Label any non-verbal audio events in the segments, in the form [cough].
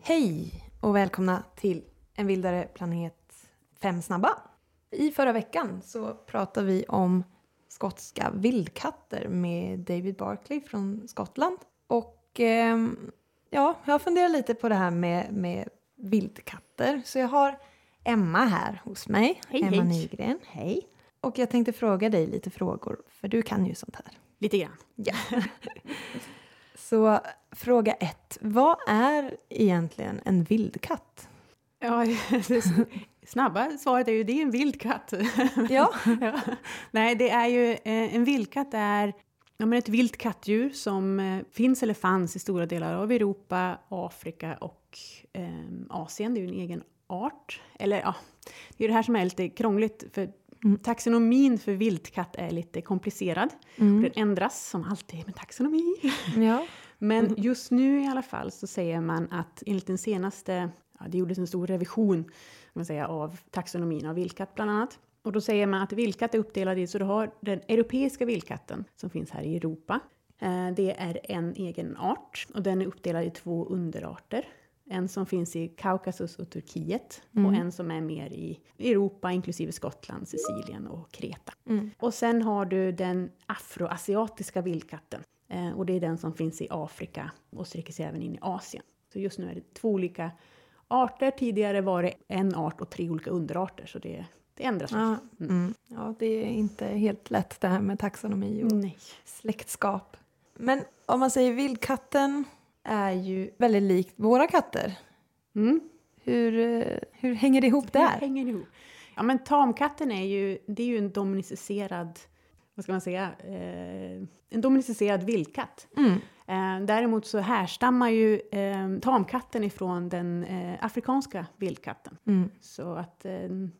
Hej och välkomna till En vildare planet Fem snabba. I förra veckan så pratade vi om skotska vildkatter med David Barkley från Skottland. Och eh, ja, jag har funderat lite på det här med, med vildkatter. Så jag har Emma här hos mig. Hej, Emma hej. Nygren. Hej. Och jag tänkte fråga dig lite frågor, för du kan ju sånt här. Lite grann. Ja. [laughs] Så fråga ett. Vad är egentligen en vildkatt? Ja, [laughs] det snabba svaret är ju det är en vildkatt. [laughs] Ja. ja. Nej, det är ju eh, en vildkatt är ja, men ett vilt kattdjur som eh, finns eller fanns i stora delar av Europa, Afrika och eh, Asien. Det är ju en egen art. Eller ja, det är det här som är lite krångligt. För Taxonomin för vildkatt är lite komplicerad. Den ändras som alltid med taxonomi. [laughs] Ja. Men just nu i alla fall så säger man att enligt den senaste, ja, det gjordes en stor revision man säga, av taxonomin av vildkatt bland annat. Och då säger man att vildkatt är uppdelad i, så du har den europeiska vildkatten som finns här i Europa. Eh, Det är en egen art och den är uppdelad i två underarter. En som finns i Kaukasus och Turkiet och en som är mer i Europa inklusive Skottland, Sicilien och Kreta. Och sen har du den afroasiatiska vildkatten. Eh, och det är den som finns i Afrika och sträcker sig även in i Asien. Så just nu är det två olika arter. Tidigare var det en art och tre olika underarter, så det, det ändras. Ja, mm. ja, det är inte helt lätt det här med taxonomi och Nej. släktskap. Men om man säger vildkatten är ju väldigt likt våra katter. Mm. Hur, eh, hur hänger det ihop Hur där? hänger det ihop? Ja, men tamkatten är ju, det är ju en domesticerad, vad ska man säga, eh, en domesticerad vildkatt. Mm. Eh, däremot så härstammar ju eh, tamkatten ifrån den eh, afrikanska vildkatten. Mm. Så att eh,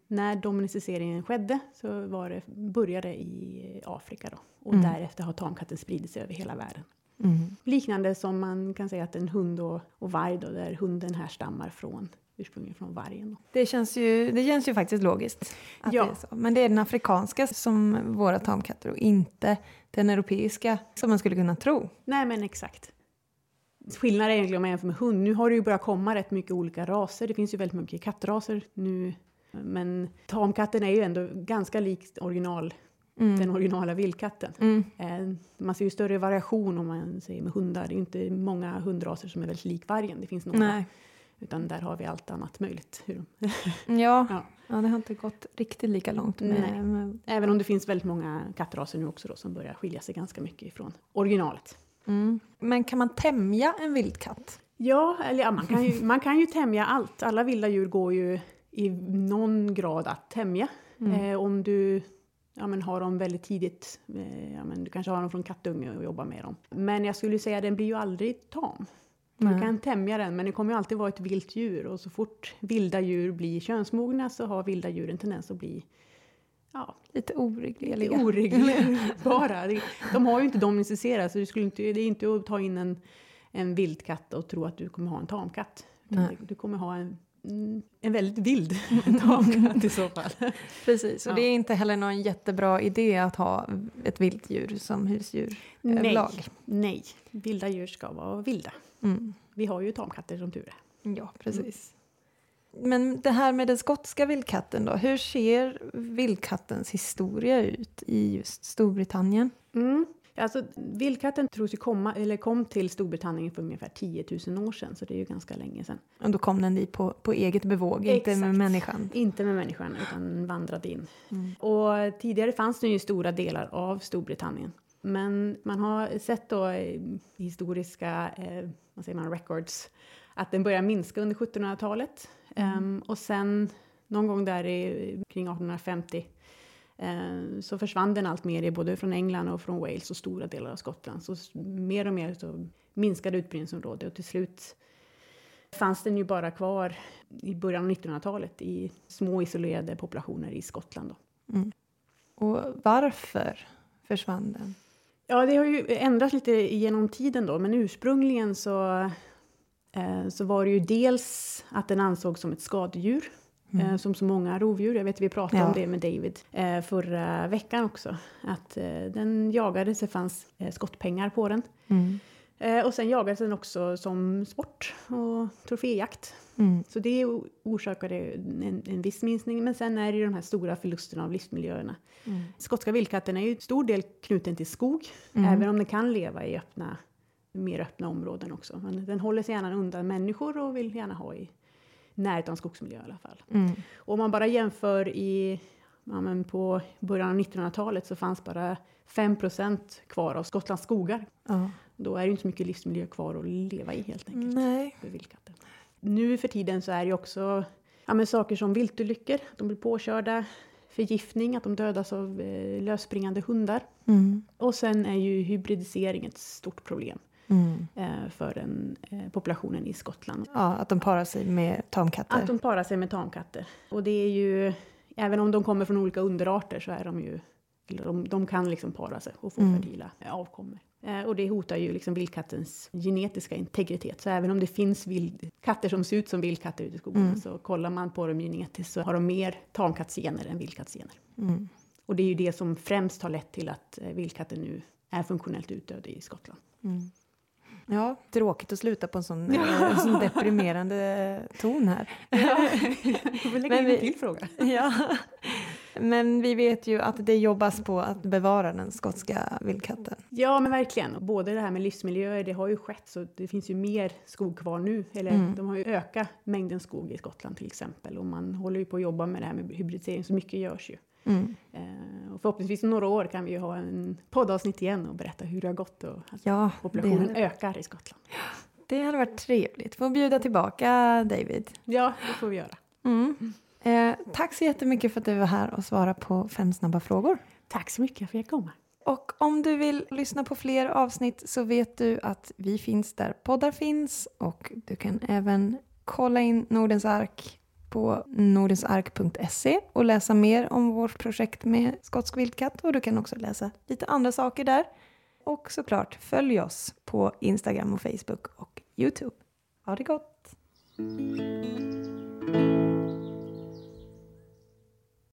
när domesticeringen skedde så var det, började i Afrika då. Och Mm. därefter har tamkatten spridit sig över hela världen. Mm. Liknande som man kan säga att en hund och, och varg då, där hunden härstammar från ursprungligen från vargen. Det, känns ju, det känns ju faktiskt logiskt. Ja. det är så. Men det är den afrikanska som våra tamkatter och inte den europeiska som man skulle kunna tro. Nej men exakt. Skillnaden är egentligen om man jämför med hund. Nu har det ju börjat komma rätt mycket olika raser. Det finns ju väldigt mycket kattraser nu. Men tamkatten är ju ändå ganska lik original, den originala vildkatten. Mm. Eh, Man ser ju större variation om man säger med hundar. Det är inte många hundraser som är väldigt lik vargen. Det finns några. Nej. Utan där har vi allt annat möjligt. [laughs] Ja, Ja. ja, det har inte gått riktigt lika långt. Med, Nej. med, Även om det finns väldigt många kattraser nu också då, som börjar skilja sig ganska mycket ifrån originalet. mm. Men kan man tämja en vildkatt? Ja, eller ja, man, kan ju, man kan ju tämja allt. Alla vilda djur går ju i någon grad att tämja. Eh, om du ja, men har dem väldigt tidigt, eh, ja, men du kanske har dem från kattunge och jobbar med dem. Men jag skulle säga att den blir ju aldrig tam. Du Nej. kan tämja den, men det kommer ju alltid vara ett vilt djur. Och så fort vilda djur blir könsmogna så har vilda djur en tendens att bli ja, Lite lite oreglerliga. oreglerbara. De har ju inte domesticerats, så du skulle inte, det är inte att ta in en, en vildkatt och tro att du kommer ha en tamkatt. Du kommer ha en, mm, en väldigt vild [laughs] tamkatt i så fall. [laughs] Precis, och Ja. det är inte heller någon jättebra idé att ha ett vilt djur som husdjur Nej, överlag. nej, vilda djur ska vara vilda. Mm. Vi har ju tamkatter som tur är. Ja, precis. Men det här med den skotska vildkatten då, hur ser vildkattens historia ut i just Storbritannien? Mm. Alltså, vildkatten tros ju komma, eller kom till Storbritannien för ungefär 10 000 år sedan, så det är ju ganska länge sedan. Och då kom den dit på, på eget bevåg, inte med Exakt. människan. Inte med människan, utan vandrade in. Och tidigare fanns det ju stora delar av Storbritannien. Men man har sett då i historiska eh, vad säger man, records att den börjar minska under 1700-talet. Ehm, och sen någon gång där i, kring 1850 eh, så försvann den allt mer både från England och från Wales och stora delar av Skottland. Så mer och mer så minskade utbredningsområdet och till slut fanns den ju bara kvar i början av 1900-talet i små isolerade populationer i Skottland. Då. Och varför försvann den? Ja, det har ju ändrats lite genom tiden då, men ursprungligen så, eh, så var det ju dels att den ansågs som ett skadedjur, eh, som så många rovdjur. Jag vet vi pratade Ja. om det med David eh, förra veckan också. Att eh, den jagades, det fanns skottpengar på den. Mm. Och sen jagades den också som sport och troféjakt. Mm. Så det orsakade en, en viss minskning. Men sen är det ju de här stora förlusterna av livsmiljöerna. Mm. Skotska vildkatten är ju stor del knuten till skog, Mm. även om den kan leva i öppna, mer öppna områden också. Men den håller sig gärna undan människor och vill gärna ha i av skogsmiljö i alla fall. Mm. Och om man bara jämför i, ja, men på början av 1900-talet så fanns bara 5% kvar av Skottlands skogar. Ja. Då är det inte så mycket livsmiljö kvar att leva i helt enkelt Nej. för vildkatten. Nu för tiden så är det också ja, men saker som viltolyckor, de blir påkörda, förgiftning, att de dödas av eh, lösspringande hundar. Mm. Och sen är ju hybridisering ett stort problem Mm. eh, för den, eh, populationen i Skottland. Ja, att de parar sig med tamkatter. Att de parar sig med tamkatter. Och det är ju, även om de kommer från olika underarter så är de ju, de, de kan liksom para sig och få Mm. fertila avkommor. Eh, och det hotar ju liksom vildkattens genetiska integritet. Så även om det finns vild, katter som ser ut som vildkatter ute i skogen Mm. så kollar man på dem genetiskt så har de mer tamkattsgener än vildkattsgener. Mm. Och det är ju det som främst har lett till att vildkatten nu är funktionellt utdöd i Skottland. Mm. Ja, tråkigt att sluta på en sån, eh, en sån deprimerande ton här. Jag får lägga in en till fråga. [laughs] Ja. Men vi vet ju att det jobbas på att bevara den skotska vildkatten. Ja, men verkligen. Både det här med livsmiljöer, det har ju skett så det finns ju mer skog kvar nu. Eller Mm. de har ju ökat mängden skog i Skottland till exempel. Och man håller ju på att jobba med det här med hybridisering, så mycket görs ju. Mm. Eh, och förhoppningsvis om några år kan vi ju ha en poddavsnitt igen och berätta hur det har gått och att Ja, populationen det, ökar i Skottland. det hade varit trevligt. Får bjuda tillbaka David. Ja, det får vi göra. Mm. Eh, tack så jättemycket för att du var här och svarade på fem snabba frågor. Tack så mycket för att jag fick komma. Och om du vill lyssna på fler avsnitt så vet du att vi finns där poddar finns och du kan även kolla in Nordens ark på nordensark.se och läsa mer om vårt projekt med skotsk vildkatt och du kan också läsa lite andra saker där. Och såklart följ oss på Instagram och Facebook och Youtube. Ha det gott!